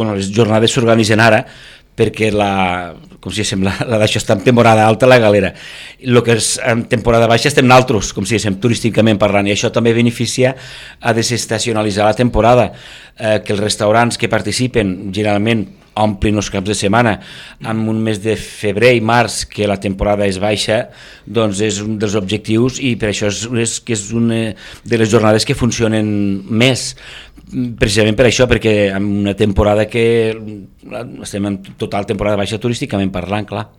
bueno, les jornades s'organitzen ara perquè la, com si diguéssim, la, d'això està en temporada alta la galera. El que és en temporada baixa estem naltros, com si diguéssim, turísticament parlant, i això també beneficia a desestacionalitzar la temporada, eh, que els restaurants que participen generalment omplin els caps de setmana amb un mes de febrer i març que la temporada és baixa doncs és un dels objectius i per això és, és, que és una de les jornades que funcionen més precisament per això, perquè en una temporada que estem en total temporada baixa turísticament parlant, clar.